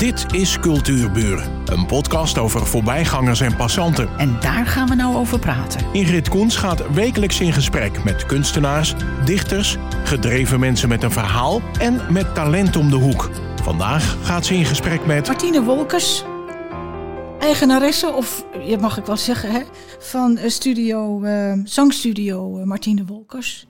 Dit is Cultuurburen, een podcast over voorbijgangers en passanten. En daar gaan we nou over praten. Ingrid Koens gaat wekelijks in gesprek met kunstenaars, dichters, gedreven mensen met een verhaal en met talent om de hoek. Vandaag gaat ze in gesprek met Martine Wolkers, eigenaresse, of je mag ik wel zeggen, hè, van eh, studio, eh, zangstudio eh, Martine Wolkers.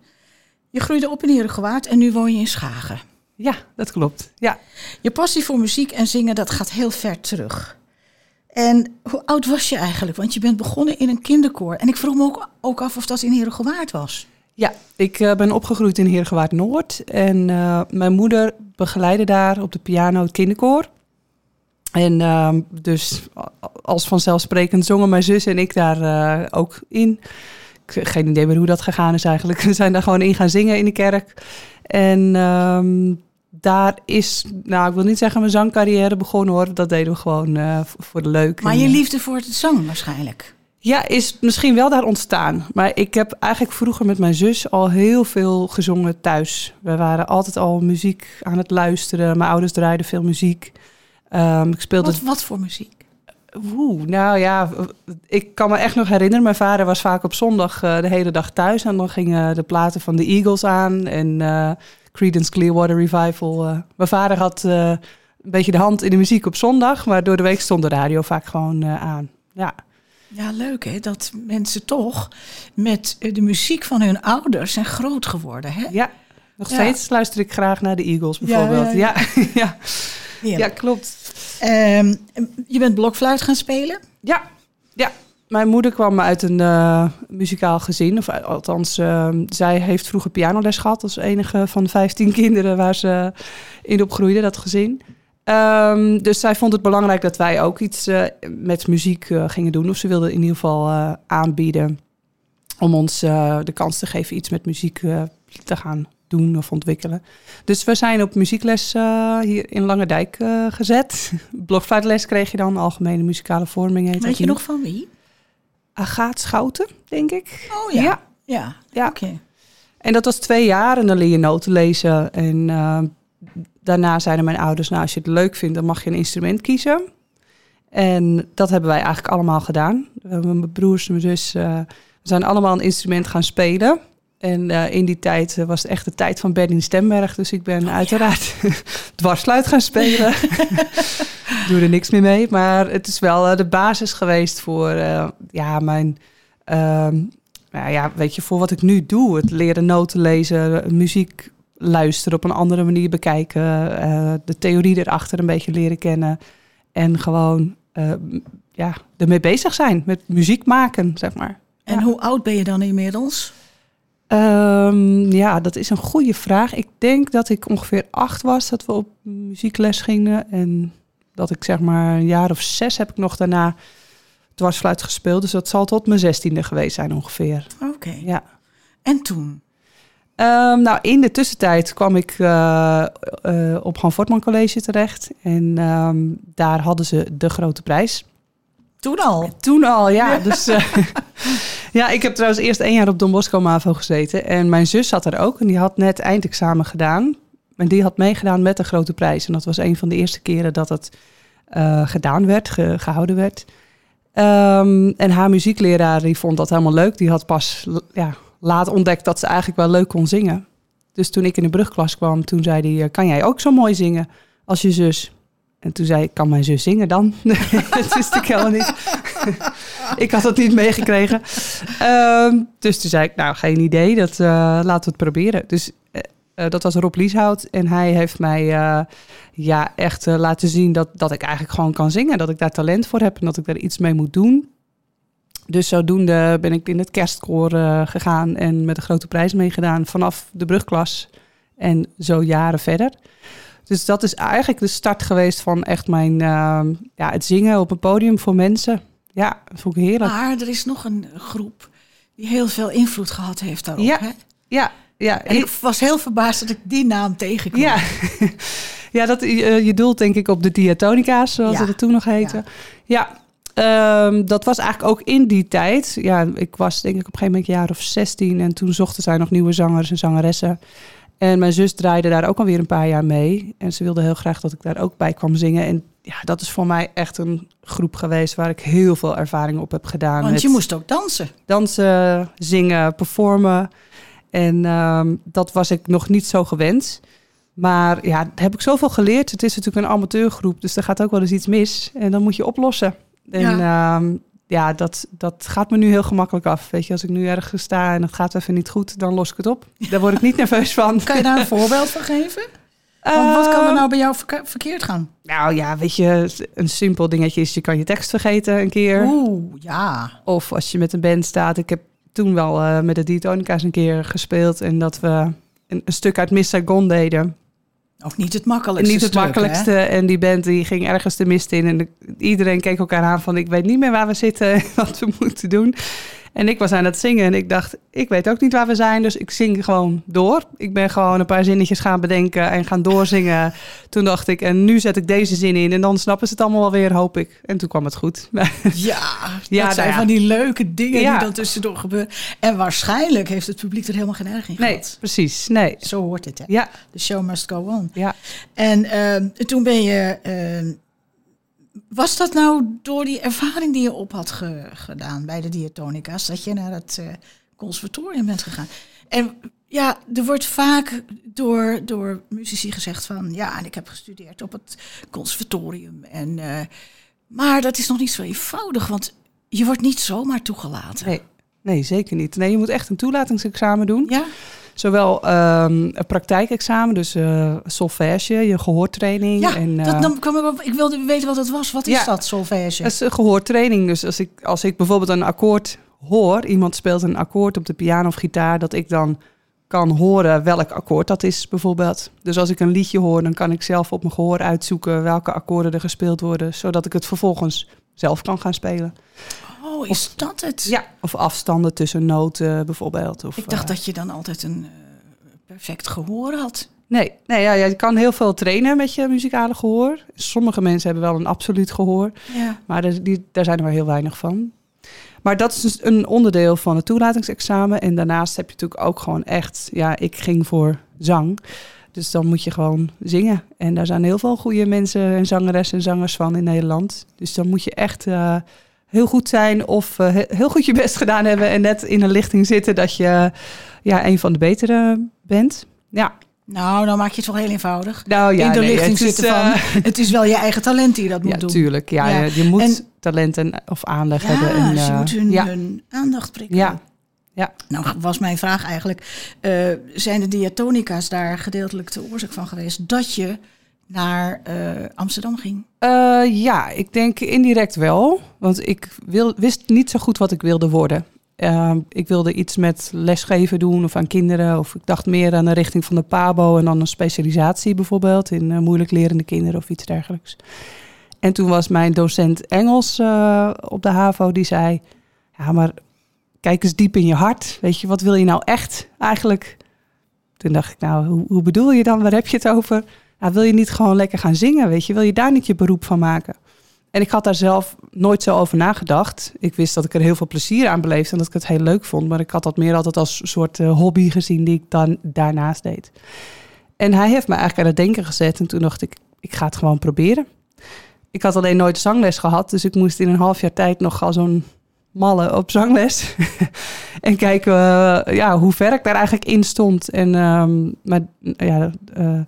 Je groeide op in Herengewaard en nu woon je in Schagen. Ja, dat klopt. Ja. Je passie voor muziek en zingen, dat gaat heel ver terug. En hoe oud was je eigenlijk? Want je bent begonnen in een kinderkoor. En ik vroeg me ook, ook af of dat in Herengewaard was. Ja, ik eh, ben opgegroeid in Heergewaard Noord. En eh, mijn moeder begeleidde daar op de piano het kinderkoor. En ehm, dus als vanzelfsprekend zongen mijn zus en ik daar eh, ook in. Ik heb geen idee meer hoe dat gegaan is eigenlijk. We zijn daar gewoon in gaan zingen in de kerk. En ehm, daar is, nou ik wil niet zeggen mijn zangcarrière begonnen hoor. Dat deden we gewoon eh, voor de leuk. Maar En, je eh, liefde voor het zang waarschijnlijk. Ja, is misschien wel daar ontstaan. Maar ik heb eigenlijk vroeger met mijn zus al heel veel gezongen thuis. We waren altijd al muziek aan het luisteren. Mijn ouders draaiden veel muziek. Ehm, ik speelde... Wat, wat voor muziek? Oeh, nou ja, ik kan me echt nog herinneren. Mijn vader was vaak op zondag eh, de hele dag thuis. En dan gingen de platen van de Eagles aan. En Creedence Clearwater Revival. eh. Mijn vader had eh, een beetje de hand in de muziek op zondag. Maar door de week stond de radio vaak gewoon eh, aan. Ja. Ja, leuk hè, dat mensen toch met de muziek van hun ouders zijn groot geworden. Hè? Ja, nog Ja. steeds luister ik graag naar de Eagles bijvoorbeeld. ja, Ja, ja. ja, ja. Heerlijk. klopt. Ehm, je bent blokfluit gaan spelen. Ja, ja. Mijn moeder kwam uit een eh, muzikaal gezin. Of eh, althans, eh, zij heeft vroeger pianoles gehad. als enige van de 15 kinderen waar ze in opgroeide, dat gezin. Ehm, dus zij vond het belangrijk dat wij ook iets eh, met muziek gingen doen. Of ze wilde in ieder geval aanbieden om ons de kans te geven iets met muziek te gaan doen of ontwikkelen. Dus we zijn op muziekles hier in Langendijk eh, gezet. Blokfluitles kreeg je dan, algemene muzikale vorming heet Weet je nog van wie? Agaat Schouten, denk ik. Oh ja. Ja. Ja, Ja. oké. En dat was twee jaar en dan leer je noten lezen. En eh, daarna zeiden mijn ouders, nou als je het leuk vindt, dan mag je een instrument kiezen. En dat hebben wij eigenlijk allemaal gedaan. Mijn broers en mijn zus, eh, we zijn allemaal een instrument gaan spelen. En eh, in die tijd eh, was het echt de tijd van Bernie Stemberg. Dus ik ben uiteraard dwarsfluit gaan spelen. Doe er niks meer mee. Maar het is wel eh, de basis geweest voor ja, mijn... ehm, nou ja, weet je, voor wat ik nu doe. Het leren noten lezen, muziek luisteren op een andere manier bekijken. de theorie erachter een beetje leren kennen. En gewoon ja, ermee bezig zijn met muziek maken, zeg maar. En Ja. hoe oud ben je dan inmiddels? Ehm, ja, dat is een goede vraag. Ik denk dat ik ongeveer acht was dat we op muziekles gingen. En dat ik zeg maar een jaar of zes heb ik nog daarna dwarsfluit gespeeld. Dus dat zal tot mijn zestiende geweest zijn ongeveer. Oké. Ja. En toen? Ehm, nou, in de tussentijd kwam ik eh, eh, op Han Fortman College terecht. En ehm, daar hadden ze de grote prijs. Toen al? Toen al, ja. Dus, eh, ja, ik heb trouwens eerst één jaar op Don Bosco MAVO gezeten. En mijn zus zat er ook en die had net eindexamen gedaan. En die had meegedaan met de grote prijs. En dat was een van de eerste keren dat het eh, gedaan werd, ge- gehouden werd. Ehm, en haar muziekleraar die vond dat helemaal leuk. Die had pas ja, laat ontdekt dat ze eigenlijk wel leuk kon zingen. Dus toen ik in de brugklas kwam, toen zei hij... eh, kan jij ook zo mooi zingen als je zus? En toen zei ik, kan mijn zus zingen dan? dat wist ik helemaal niet. ik had het niet meegekregen. Ehm, dus toen zei ik, nou, geen idee. Dat, eh, laten we het proberen. Dus eh, eh, dat was Rob Lieshout. En hij heeft mij ja, echt laten zien dat, dat ik eigenlijk gewoon kan zingen. Dat ik daar talent voor heb en dat ik daar iets mee moet doen. Dus zodoende ben ik in het kerstkoor gegaan en met de grote prijs meegedaan vanaf de brugklas. En zo jaren verder. Dus dat is eigenlijk de start geweest van echt mijn, ehm, ja, het zingen op een podium voor mensen. Ja, dat vond ik heerlijk. Maar er is nog een groep die heel veel invloed gehad heeft daarop. Ja. Hè? Ja, ja, En ik was heel verbaasd dat ik die naam tegenkwam. ja. ja dat, eh, je doelt denk ik op de diatonica's, zoals Ja. het toen nog heette. Ja, ehm, dat was eigenlijk ook in die tijd. Ja, ik was denk ik op een gegeven moment een jaar of 16 en toen zochten zij nog nieuwe zangers en zangeressen. En mijn zus draaide daar ook alweer een paar jaar mee. En ze wilde heel graag dat ik daar ook bij kwam zingen. En ja, dat is voor mij echt een groep geweest waar ik heel veel ervaring op heb gedaan. Want je moest ook dansen. dansen, zingen, performen. En ehm, dat was ik nog niet zo gewend. Maar ja, daar heb ik zoveel geleerd. Het is natuurlijk een amateurgroep, dus er gaat ook wel eens iets mis. En dan moet je oplossen. En ja, ja dat, dat gaat me nu heel gemakkelijk af. Weet je, als ik nu ergens sta en het gaat even niet goed, dan los ik het op. Daar word ik niet nerveus van. Kan je daar een voorbeeld van geven? Want wat kan er nou bij jou verke- verkeerd gaan? Nou ja, weet je, een simpel dingetje is, je kan je tekst vergeten een keer. Oeh, ja. Of als je met een band staat. Ik heb toen wel eh, met de Diatonica's een keer gespeeld. En dat we een, een stuk uit Miss Saigon deden. Ook niet het makkelijkste niet het stuk, makkelijkste. hè? En die band die ging ergens de mist in. En de- iedereen keek elkaar aan van... ik weet niet meer waar we zitten en wat we moeten doen. En ik was aan het zingen en ik dacht... ik weet ook niet waar we zijn, dus ik zing gewoon door. Ik ben gewoon een paar zinnetjes gaan bedenken en gaan doorzingen. Toen dacht ik, en nu zet ik deze zin in... en dan snappen ze het allemaal wel weer, hoop ik. En toen kwam het goed. Ja, Ja, dat zijn nou ja. van die leuke dingen Ja. die dan tussendoor gebeuren. En waarschijnlijk heeft het publiek er helemaal geen erg in nee, gehad. precies. Nee. Zo hoort het, hè? Ja, The show must go on. ja. En ehm, toen ben je... ehm, was dat nou door die ervaring die je op had ge- gedaan bij de diatonica's... dat je naar het eh, conservatorium bent gegaan? En ja, er wordt vaak door, door muzici gezegd van... ja, en ik heb gestudeerd op het conservatorium. En, eh, maar dat is nog niet zo eenvoudig, want je wordt niet zomaar toegelaten. Nee. nee, zeker niet. Nee, je moet echt een toelatingsexamen doen. Ja? Zowel ehm, een praktijkexamen, dus eh solfège, je gehoortraining. Ja, en, dat, eh, dan kwam ik op, ik wilde weten wat het was. Wat is Ja. dat, solfège? Dat is een gehoortraining. Dus als ik, als ik bijvoorbeeld een akkoord hoor, iemand speelt een akkoord op de piano of gitaar, dat ik dan kan horen welk akkoord dat is, bijvoorbeeld. Dus als ik een liedje hoor, dan kan ik zelf op mijn gehoor uitzoeken welke akkoorden er gespeeld worden, zodat ik het vervolgens zelf kan gaan spelen. Oh, is dat het? Ja, of afstanden tussen noten bijvoorbeeld. Of, Ik dacht eh, dat je dan altijd een eh, perfect gehoor had. Nee, nee ja, je kan heel veel trainen met je muzikale gehoor. Sommige mensen hebben wel een absoluut gehoor. Ja. Maar er- die, daar zijn er maar heel weinig van. Maar dat is dus een onderdeel van het toelatingsexamen. En daarnaast heb je natuurlijk ook gewoon echt... Ja, ik ging voor zang. Dus dan moet je gewoon zingen. En daar zijn heel veel goede mensen en zangeressen en zangers van in Nederland. Dus dan moet je echt eh, heel goed zijn of eh, he- heel goed je best gedaan hebben... en net in een lichting zitten dat je ja, een van de betere bent. Ja, Nou, dan maak je het wel heel eenvoudig. nou ja, In de nee, lichting het is, zitten eh, van... Het is wel je eigen talent die je dat moet Ja, doen. tuurlijk. Ja, Ja. Je, moet En- talent en, of aanleg Ja, hebben. En, ze moeten hun, ja, hun aandacht prikkelen. Ja. Ja. Nou was mijn vraag eigenlijk... zijn de diatonica's daar gedeeltelijk de oorzaak van geweest... dat je naar eh, Amsterdam ging? Eh, ja, ik denk indirect wel. Want ik wil, wist niet zo goed wat ik wilde worden. Eh, ik wilde iets met lesgeven doen of aan kinderen. Of ik dacht meer aan de richting van de PABO en dan een specialisatie bijvoorbeeld in eh, moeilijk lerende kinderen of iets dergelijks. En toen was mijn docent Engels op de HAVO, die zei: Ja, maar kijk eens diep in je hart. Weet je, wat wil je nou echt eigenlijk? Toen dacht ik, nou, hoe, hoe bedoel je dan? Waar heb je het over? Wil je niet gewoon lekker gaan zingen? Weet je, wil je daar niet je beroep van maken? En ik had daar zelf nooit zo over nagedacht. Ik wist dat ik er heel veel plezier aan beleefde en dat ik het heel leuk vond. Maar ik had dat meer altijd als soort eh, hobby gezien die ik dan daarnaast deed. En hij heeft me eigenlijk aan het denken gezet. En toen dacht ik, ik ga het gewoon proberen. Ik had alleen nooit zangles gehad. Dus ik moest in een half jaar tijd nog al zo'n malle op zangles. en kijken eh, ja, hoe ver ik daar eigenlijk in stond. En ehm maar, ja, eh,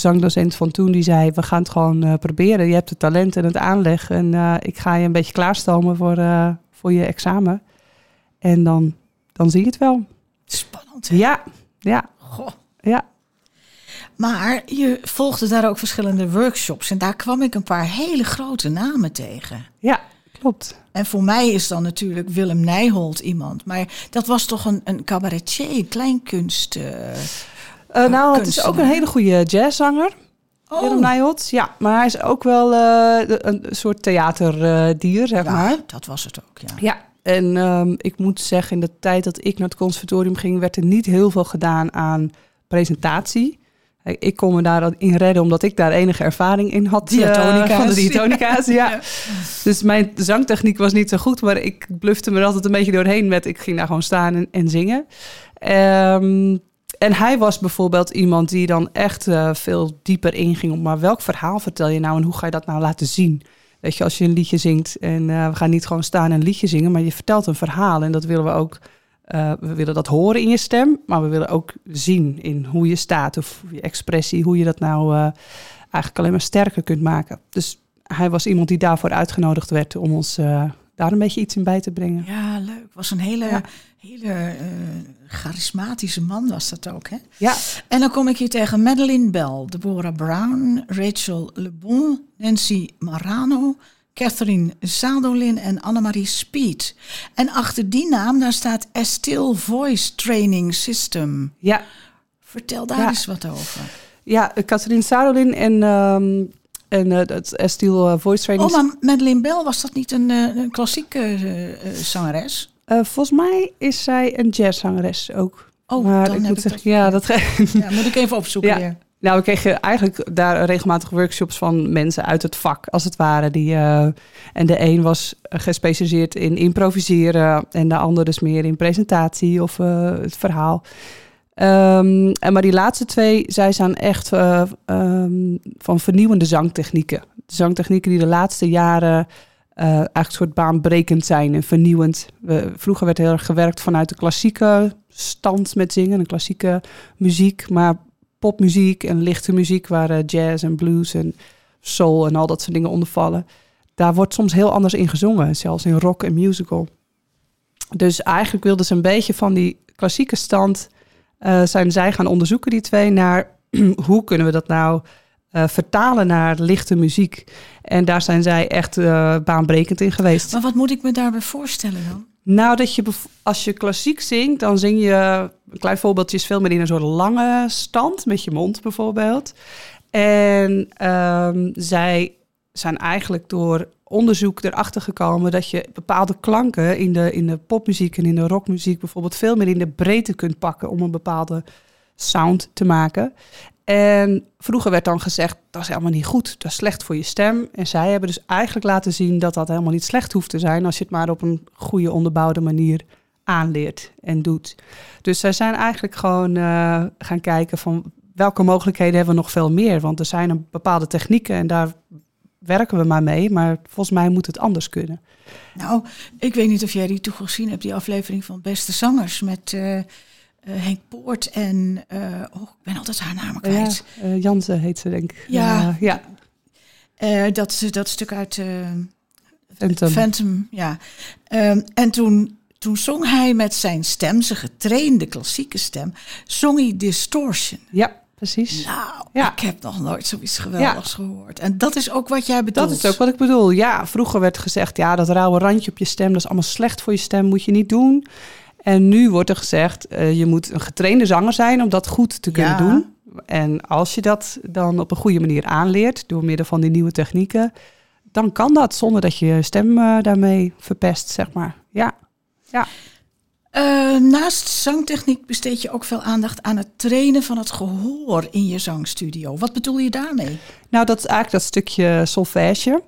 zangdocent van toen die zei: We gaan het gewoon eh, proberen. Je hebt het talent en het aanleg. En eh, ik ga je een beetje klaarstomen voor, eh, voor je examen. En dan, dan zie je het wel. Spannend, hè? Ja, ja, Goh. ja. Maar je volgde daar ook verschillende workshops. En daar kwam ik een paar hele grote namen tegen. Ja, klopt. En voor mij is dan natuurlijk Willem Nijholt iemand. Maar dat was toch een, een cabaretier, kleinkunst. Eh, Eh, nou, het is ook een hele goede jazzzanger. Oh, Willem Nijholt. Ja, maar hij is ook wel eh, een soort theaterdier, zeg ja, maar. dat was het ook, ja. Ja, en ehm, ik moet zeggen, in de tijd dat ik naar het conservatorium ging, werd er niet heel veel gedaan aan presentatie. Eh, Ik kon me daarin redden omdat ik daar enige ervaring in had. eh, van de diatonica's, ja. Ja. Dus mijn zangtechniek was niet zo goed, maar ik blufte me altijd een beetje doorheen met ik ging daar gewoon staan en, en zingen. Ehm, en hij was bijvoorbeeld iemand die dan echt eh, veel dieper inging op, maar welk verhaal vertel je nou en hoe ga je dat nou laten zien? Weet je, als je een liedje zingt en eh, we gaan niet gewoon staan en een liedje zingen, maar je vertelt een verhaal en dat willen we ook. eh, we willen dat horen in je stem, maar we willen ook zien in hoe je staat of je expressie, hoe je dat nou eigenlijk alleen maar sterker kunt maken. Dus hij was iemand die daarvoor uitgenodigd werd om ons daar een beetje iets in bij te brengen. Ja, leuk. Was een hele, Ja. hele eh, charismatische man was dat ook, hè? Ja, En dan kom ik hier tegen Madeleine Bell, Deborah Brown, Rachel Le Bon, Nancy Marano, Catherine Zadolin en Annemarie Speed. En achter die naam, daar staat Estill Voice Training System. ja, Vertel daar Ja. eens wat over. ja Catherine Sarolin en, ehm en eh, het Estiel Voice Training. Oh, maar Madeleine Bell, was dat niet een, eh, een klassieke eh, eh, zangeres? Eh, volgens mij is zij een jazzzangeres ook. Oh, maar dan ik heb moet ik zeggen, dat- ja, dat Ja, moet ik even opzoeken Ja. weer. Nou, we kregen eigenlijk daar regelmatig workshops van mensen uit het vak, als het ware. Die, eh, en de een was gespecialiseerd in improviseren en de ander dus meer in presentatie of eh, het verhaal. Ehm, en maar die laatste twee, zij zijn echt eh, ehm, van vernieuwende zangtechnieken. Zangtechnieken die de laatste jaren eh, eigenlijk soort baanbrekend zijn en vernieuwend. We, vroeger werd heel erg gewerkt vanuit de klassieke stand met zingen, de klassieke muziek. Maar popmuziek en lichte muziek, waar eh, jazz en blues en soul en al dat soort dingen onder vallen. Daar wordt soms heel anders in gezongen, zelfs in rock en musical. Dus eigenlijk wilden ze een beetje van die klassieke stand, eh, zijn zij gaan onderzoeken, die twee, naar hoe kunnen we dat nou eh, vertalen naar lichte muziek. En daar zijn zij echt eh, baanbrekend in geweest. Maar wat moet ik me daarbij voorstellen dan? Nou, dat je als je klassiek zingt, dan zing je, een klein voorbeeldje is veel meer in een soort lange stand, met je mond bijvoorbeeld. En ehm, zij zijn eigenlijk door onderzoek erachter gekomen dat je bepaalde klanken in de, in de popmuziek en in de rockmuziek bijvoorbeeld veel meer in de breedte kunt pakken om een bepaalde sound te maken. En vroeger werd dan gezegd, dat is helemaal niet goed, dat is slecht voor je stem. En zij hebben dus eigenlijk laten zien dat dat helemaal niet slecht hoeft te zijn als je het maar op een goede onderbouwde manier aanleert en doet. Dus zij zijn eigenlijk gewoon eh, gaan kijken van welke mogelijkheden hebben we nog veel meer. Want er zijn een bepaalde technieken en daar werken we maar mee. Maar volgens mij moet het anders kunnen. Nou, ik weet niet of jij die toen gezien hebt, die aflevering van Beste Zangers met eh, eh, Henk Poort en, eh, oh, ik ben altijd haar naam Ja, kwijt. eh, Jansen heet ze denk ik. Ja. Ja. Dat, dat stuk uit Phantom. Phantom, ja. Ehm, en toen, toen zong hij met zijn stem, zijn getrainde klassieke stem, zong hij Distortion. ja, precies. Nou, Ja. ik heb nog nooit zoiets geweldigs gehoord. En dat is ook wat jij bedoelt. Dat is ook wat ik bedoel. Ja, vroeger werd gezegd, ja, dat rauwe randje op je stem, dat is allemaal slecht voor je stem, moet je niet doen. En nu wordt er gezegd, eh, je moet een getrainde zanger zijn om dat goed te kunnen Ja. doen. En als je dat dan op een goede manier aanleert, door middel van die nieuwe technieken, dan kan dat zonder dat je je stem eh, daarmee verpest, zeg maar. Ja, ja. Eh, naast zangtechniek besteed je ook veel aandacht aan het trainen van het gehoor in je zangstudio. Wat bedoel je daarmee? Nou, dat is eigenlijk dat stukje solfège.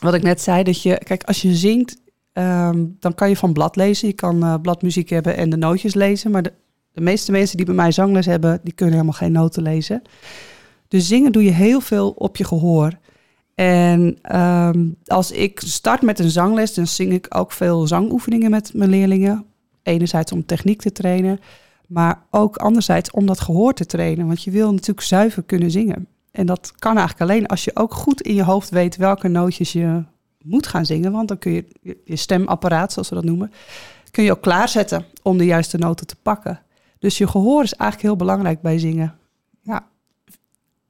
Wat ik net zei, dat je, kijk, als je zingt, ehm, dan kan je van blad lezen. Je kan eh, bladmuziek hebben en de nootjes lezen. Maar de, de meeste mensen die bij mij zangles hebben, die kunnen helemaal geen noten lezen. Dus zingen doe je heel veel op je gehoor. En ehm, als ik start met een zangles, dan zing ik ook veel zangoefeningen met mijn leerlingen. Enerzijds om techniek te trainen, maar ook anderzijds om dat gehoor te trainen. Want je wil natuurlijk zuiver kunnen zingen. En dat kan eigenlijk alleen als je ook goed in je hoofd weet welke nootjes je moet gaan zingen. Want dan kun je je- stemapparaat, zoals we dat noemen, kun je ook klaarzetten om de juiste noten te pakken. Dus je gehoor is eigenlijk heel belangrijk bij zingen. Ja,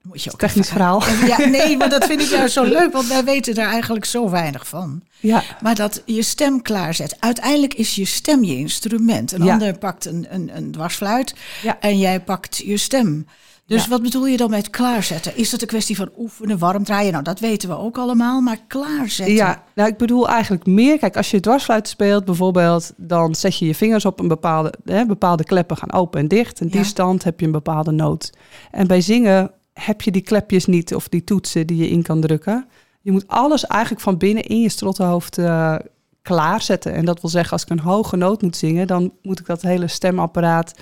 Moet je ook technisch verhaal. Ja, nee, maar dat vind ik juist zo leuk, want wij weten daar eigenlijk zo weinig van. Ja, Maar dat je stem klaarzet. Uiteindelijk is je stem je instrument. Een Ja. ander pakt een, een, een dwarsfluit Ja. en jij pakt je stem. Dus Ja. wat bedoel je dan met klaarzetten? Is dat een kwestie van oefenen, warm draaien? Nou, dat weten we ook allemaal, maar klaarzetten. Ja, nou ik bedoel eigenlijk meer. Kijk, als je dwarsfluit speelt bijvoorbeeld, dan zet je je vingers op een bepaalde, hè, bepaalde kleppen gaan open en dicht. En die stand heb je een bepaalde noot. En bij zingen heb je die klepjes niet of die toetsen die je in kan drukken. Je moet alles eigenlijk van binnen in je strottenhoofd eh, klaarzetten. En dat wil zeggen, als ik een hoge noot moet zingen, dan moet ik dat hele stemapparaat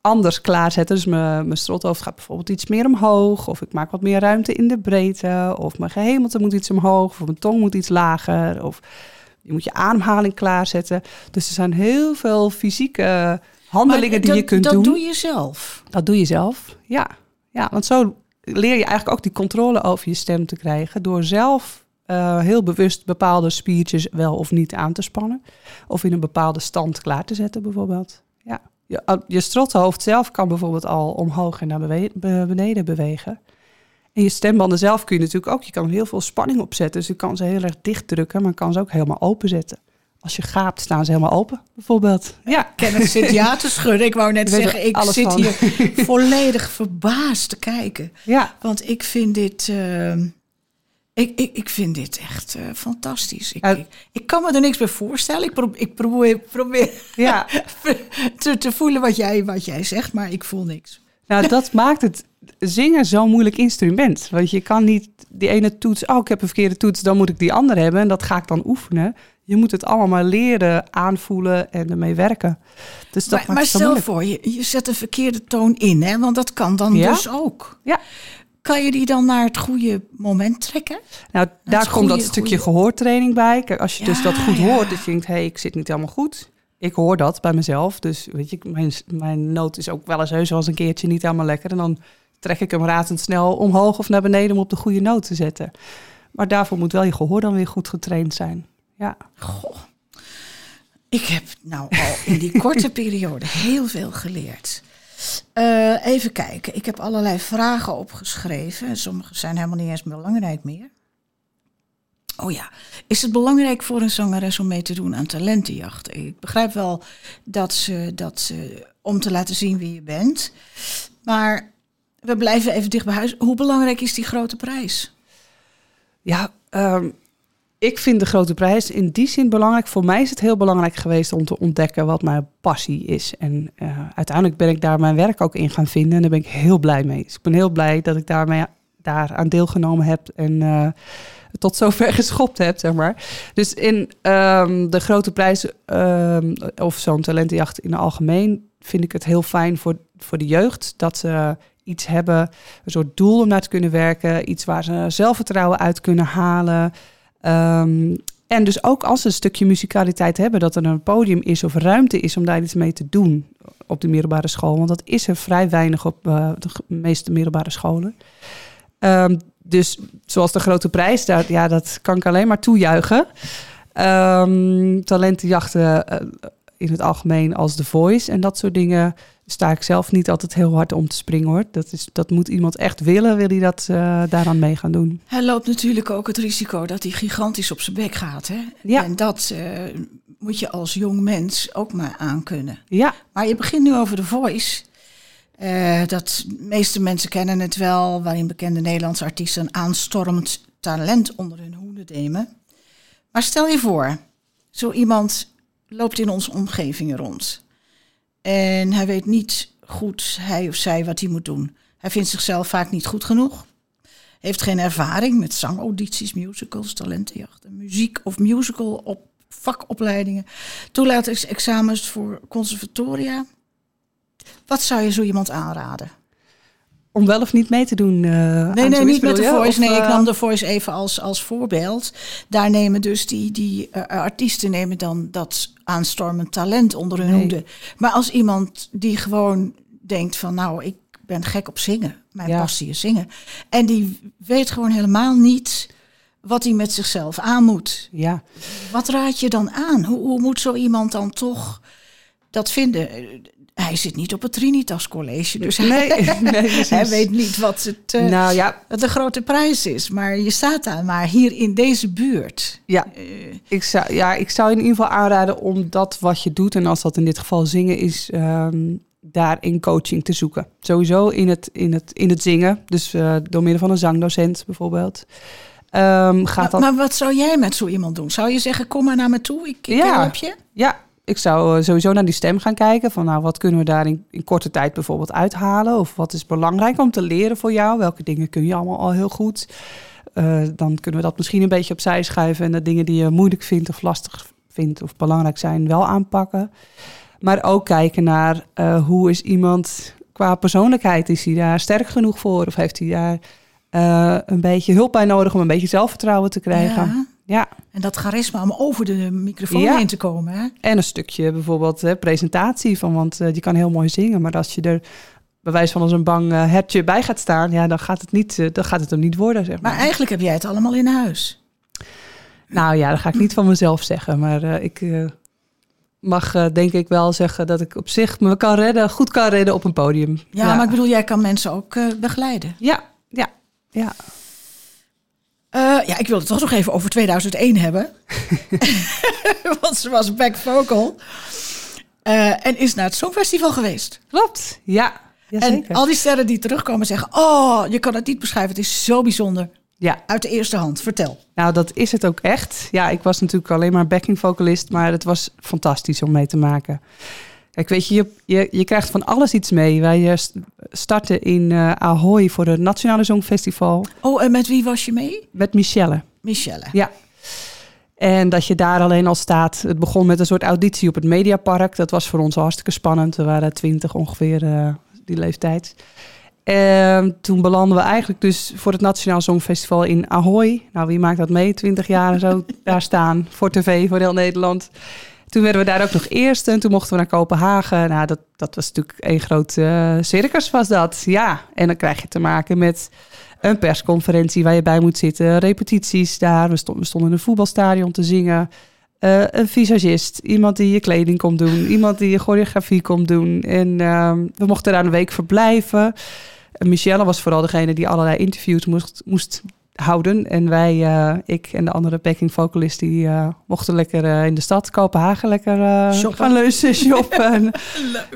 anders klaarzetten. Dus mijn, mijn strothoofd gaat bijvoorbeeld iets meer omhoog. Of ik maak wat meer ruimte in de breedte. Of mijn gehemelte moet iets omhoog. Of mijn tong moet iets lager. Of je moet je ademhaling klaarzetten. Dus er zijn heel veel fysieke handelingen die je dat- kunt dat doen. doe je zelf. Dat doe je zelf, ja. Ja, want zo leer je eigenlijk ook die controle over je stem te krijgen... door zelf eh, heel bewust bepaalde spiertjes wel of niet aan te spannen. Of in een bepaalde stand klaar te zetten bijvoorbeeld. Ja. Je, uh, je strothoofd zelf kan bijvoorbeeld al omhoog en naar beneden bewegen. En je stembanden zelf kun je natuurlijk ook... je kan heel veel spanning op zetten. Dus je kan ze heel erg dicht drukken, maar kan ze ook helemaal openzetten. Als je gaapt, staan ze helemaal open, bijvoorbeeld. Ja, Kenneth zit ja te schudden. Ik wou net Ik zeggen, ik zit van. hier volledig verbaasd te kijken. ja. Want ik vind dit, eh, ik, ik, ik vind dit echt eh, fantastisch. Ik, Ja. ik, ik kan me er niks bij voorstellen. Ik, pro- ik probeer, probeer ja. te, te voelen wat jij, wat jij zegt, maar ik voel niks. Nou, dat maakt het zingen zo'n moeilijk instrument. Want je kan niet die ene toets, oh, ik heb een verkeerde toets, dan moet ik die andere hebben en dat ga ik dan oefenen. Je moet het allemaal maar leren, aanvoelen en ermee werken. Dus dat Maar, maar stel voor, je, je zet een verkeerde toon in, hè? want dat kan dan Ja. dus ook. Ja. Kan je die dan naar het goede moment trekken? Nou, daar komt dat stukje gehoortraining bij. Kijk, als je dus dat goed ja. hoort, dat je denkt, hé, hey, ik zit niet helemaal goed. Ik hoor dat bij mezelf. Dus weet je, mijn, mijn noot is ook wel eens heus wel eens een keertje niet helemaal lekker. En dan trek ik hem razendsnel omhoog of naar beneden om op de goede noot te zetten. Maar daarvoor moet wel je gehoor dan weer goed getraind zijn. Ja. Goh. Ik heb nou al in die korte periode heel veel geleerd. Eh, even kijken. Ik heb allerlei vragen opgeschreven. Sommige zijn helemaal niet eens belangrijk meer. Oh ja. Is het belangrijk voor een zangeres om mee te doen aan talentenjacht? Ik begrijp wel dat ze, dat ze om te laten zien wie je bent. Maar we blijven even dicht bij huis. Hoe belangrijk is die grote prijs? Ja, ehm, ik vind de grote prijs in die zin belangrijk. Voor mij is het heel belangrijk geweest om te ontdekken wat mijn passie is. En eh, uiteindelijk ben ik daar mijn werk ook in gaan vinden. En daar ben ik heel blij mee. Dus ik ben heel blij dat ik daarmee daar aan deelgenomen heb. En eh, tot zover geschopt heb, zeg maar. Dus in ehm, de grote prijs, ehm, of zo'n talentenjacht in het algemeen, vind ik het heel fijn voor, voor de jeugd. Dat ze iets hebben, een soort doel om naar te kunnen werken. Iets waar ze zelfvertrouwen uit kunnen halen. Ehm, en dus ook als ze een stukje muzikaliteit hebben, dat er een podium is of ruimte is om daar iets mee te doen op de middelbare school. Want dat is er vrij weinig op eh, de meeste middelbare scholen. Ehm, dus zoals de grote prijs, daar, ja, dat kan ik alleen maar toejuichen. Ehm, talentenjachten eh, in het algemeen als The Voice en dat soort dingen sta ik zelf niet altijd heel hard om te springen hoor. Dat, is, dat moet iemand echt willen, wil hij dat eh, daaraan mee gaan doen. Hij loopt natuurlijk ook het risico dat hij gigantisch op zijn bek gaat. Hè? Ja. En dat eh, moet je als jong mens ook maar aankunnen. Ja, Maar je begint nu over The Voice. Eh, dat meeste mensen kennen het wel, waarin bekende Nederlandse artiesten een aanstormend talent onder hun hoede nemen. Maar stel je voor, zo iemand loopt in onze omgeving rond. En hij weet niet goed, hij of zij, wat hij moet doen. Hij vindt zichzelf vaak niet goed genoeg. Heeft geen ervaring met zangaudities, musicals, talentenjachten, muziek of musical op vakopleidingen, toelatingsexamens voor conservatoria. Wat zou je zo iemand aanraden? Om wel of niet mee te doen. eh, Nee, nee, niet met de? Voice. Nee, ik eh, nam de Voice even als, als voorbeeld. Daar nemen dus die, die eh, artiesten nemen dan dat aanstormend talent onder hun Nee. hoede. Maar als iemand die gewoon denkt van nou, ik ben gek op zingen. Mijn Ja. passie is zingen. En die weet gewoon helemaal niet wat hij met zichzelf aan moet. Ja, Wat raad je dan aan? Hoe, hoe moet zo iemand dan toch dat vinden? Hij zit niet op het Trinitas College, dus nee, hij, nee hij weet niet wat het, eh, Nou ja, wat de grote prijs is. Maar je staat daar maar hier in deze buurt. ja, Eh, ik zou, ja, ik zou in ieder geval aanraden om dat wat je doet, en als dat in dit geval zingen is, ehm daarin coaching te zoeken. Sowieso in het, in het, in het zingen, dus eh, door middel van een zangdocent bijvoorbeeld. Ehm, gaat maar, dat, maar wat zou jij met zo iemand doen? Zou je zeggen, kom maar naar me toe, ik, ik Ja. help je? Ja, ik zou eh, sowieso naar die stem gaan kijken. Van nou, wat kunnen we daar in, korte tijd bijvoorbeeld uithalen? Of wat is belangrijk om te leren voor jou? Welke dingen kun je allemaal al heel goed? Eh, dan kunnen we dat misschien een beetje opzij schuiven. En de dingen die je moeilijk vindt of lastig vindt of belangrijk zijn, wel aanpakken. Maar ook kijken naar eh, hoe is iemand qua persoonlijkheid. Is hij daar sterk genoeg voor? Of heeft hij daar een beetje hulp bij nodig om een beetje zelfvertrouwen te krijgen? Ja. Ja. En dat charisma om over de microfoon Ja. heen te komen. Hè? En een stukje bijvoorbeeld hè, presentatie van, want eh, die kan heel mooi zingen. Maar als je er bij wijze van als een bang eh, hertje bij gaat staan, ja, dan gaat het, niet, eh, dan gaat het hem niet worden, zeg maar. Maar eigenlijk heb jij het allemaal in huis. Nou ja, dat ga ik niet van mezelf zeggen. Maar ik mag denk ik wel zeggen dat ik op zich me kan redden, goed kan redden op een podium. Ja, maar ik bedoel, jij kan mensen ook begeleiden. Ja, ja, ja. Eh, ja, ik wil het toch nog even over 2001 hebben. Want ze was back vocal. Eh, en is naar het Songfestival geweest. Klopt. Ja, En al die sterren die terugkomen zeggen... Oh, je kan het niet beschrijven. Het is zo bijzonder. Ja, Uit de eerste hand. Vertel. nou dat is het ook echt. Ja, ik was natuurlijk alleen maar backing vocalist, maar het was fantastisch om mee te maken. Kijk, weet je, je, je, je krijgt van alles iets mee. Wij eh, st- starten in eh, Ahoy voor het Nationale Songfestival Oh, en met wie was je mee? met Michelle. Michelle. Ja. En dat je daar alleen al staat. Het begon met een soort auditie op het Mediapark. Dat was voor ons hartstikke spannend. We waren twintig ongeveer, eh, die leeftijd. En toen belanden we eigenlijk dus voor het Nationaal Songfestival in Ahoy. Nou, wie maakt dat mee? Twintig jaar en zo daar staan voor tv, voor heel Nederland. Toen werden we daar ook nog eerste en toen mochten we naar Kopenhagen. Nou, dat, dat was natuurlijk één groot eh, circus was dat. Ja, en dan krijg je te maken met een persconferentie waar je bij moet zitten. Repetities daar. We stonden, in een voetbalstadion te zingen. Eh, een visagist, iemand die je kleding komt doen. Iemand die je choreografie komt doen. En ehm, we mochten daar een week verblijven. En Michelle was vooral degene die allerlei interviews moest, moest houden. En wij, eh, ik en de andere backing vocalist, die eh, mochten lekker eh, in de stad Kopenhagen lekker gaan lunchen, shoppen. En,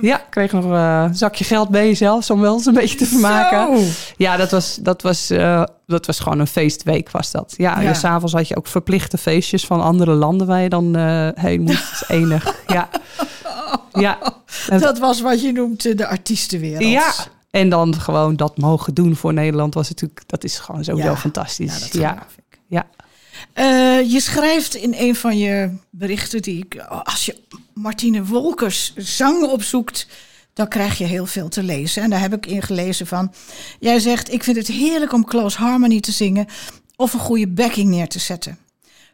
ja, kreeg nog een zakje geld mee zelfs om wel eens een beetje te vermaken. Zo. Ja, dat was, dat, was, dat was gewoon een feestweek was dat. Ja, Ja. en s'avonds had je ook verplichte feestjes van andere landen waar je dan heen moest. Dat is enig. Ja. Ja. Dat was wat je noemt de artiestenwereld. ja. En dan gewoon dat mogen doen voor Nederland was natuurlijk, dat is gewoon sowieso Ja. fantastisch. Ja, dat Ja, ik. ja. Eh, je schrijft in een van je berichten die ik, als je Martine Wolkers zang opzoekt, dan krijg je heel veel te lezen. En daar heb ik in gelezen van. Jij zegt: Ik vind het heerlijk om close harmony te zingen of een goede backing neer te zetten.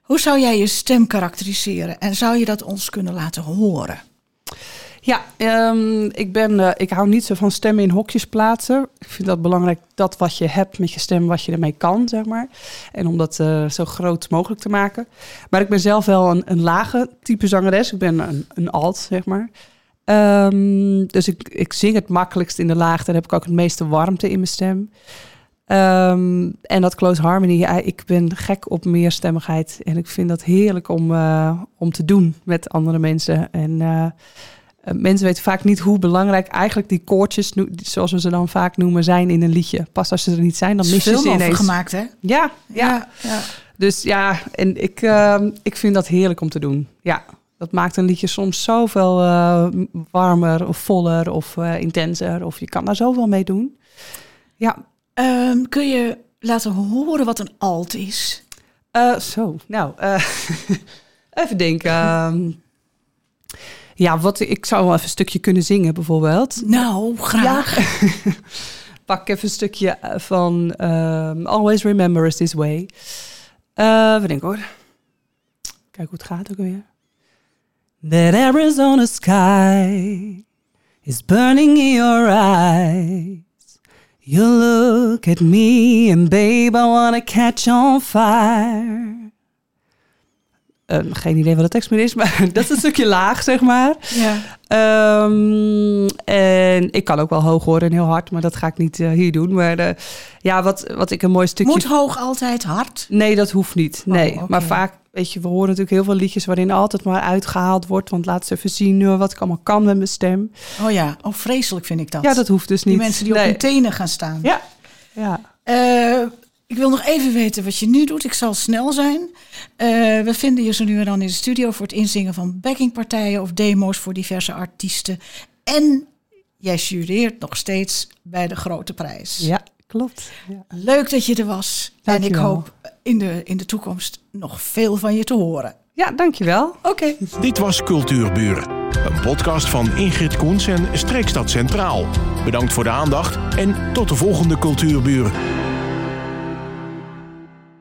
Hoe zou jij je stem karakteriseren en zou je dat ons kunnen laten horen? Ja, ehm, ik, ben, eh, ik hou niet zo van stemmen in hokjes plaatsen. Ik vind dat belangrijk dat wat je hebt met je stem, wat je ermee kan, zeg maar. En om dat eh, zo groot mogelijk te maken. Maar ik ben zelf wel een, een lage type zangeres. Ik ben een, een alt, zeg maar. Ehm, dus ik, ik zing het makkelijkst in de laag. Daar heb ik ook het meeste warmte in mijn stem. Ehm, en dat close harmony, ik ben gek op meerstemmigheid. En ik vind dat heerlijk om, eh, om te doen met andere mensen. En mensen weten vaak niet hoe belangrijk eigenlijk die koortjes, zoals we ze dan vaak noemen, zijn in een liedje. Pas als ze er niet zijn, dan is mis je ze ineens. gemaakt, hè? Ja, ja, ja. Dus ja, en ik, ehm, ik vind dat heerlijk om te doen. Ja, dat maakt een liedje soms zoveel eh, warmer of voller of eh, intenser. Of je kan daar zoveel mee doen. Ja, Ehm, kun je laten horen wat een alt is? Eh, zo, nou, eh, even denken. Ja, wat ik zou wel even een stukje kunnen zingen, bijvoorbeeld. Nou, graag. Pak even een stukje eh, van ehm, Always Remember Us This Way. Eh even denken hoor. Kijk hoe het gaat ook weer. That Arizona sky is burning in your eyes. You look at me and babe, I wanna catch on fire. Eh, geen idee wat de tekst meer is, maar dat is een stukje laag, zeg maar. Ja. Ehm, en ik kan ook wel hoog horen en heel hard, maar dat ga ik niet eh, hier doen. Maar eh, ja, wat, wat ik een mooi stukje... Moet hoog altijd hard? Nee, dat hoeft niet. Nee, oké. maar vaak, weet je, we horen natuurlijk heel veel liedjes waarin altijd maar uitgehaald wordt. Want laat ze even zien eh, wat ik allemaal kan met mijn stem. Oh ja, oh vreselijk vind ik dat. Ja, dat hoeft dus niet. Die mensen die op Nee. hun tenen gaan staan. Ja, ja. Ik wil nog even weten wat je nu doet. Ik zal snel zijn. Eh, we vinden je zo nu en dan in de studio voor het inzingen van backingpartijen of demo's voor diverse artiesten. En jij jureert nog steeds bij de grote prijs. ja klopt. Ja. Leuk dat je er was. En ik hoop in de, in de toekomst nog veel van je te horen. Ja, dankjewel. Oké. Dit was Cultuurburen. Een podcast van Ingrid Koens en Streekstad Centraal. Bedankt voor de aandacht en tot de volgende Cultuurburen.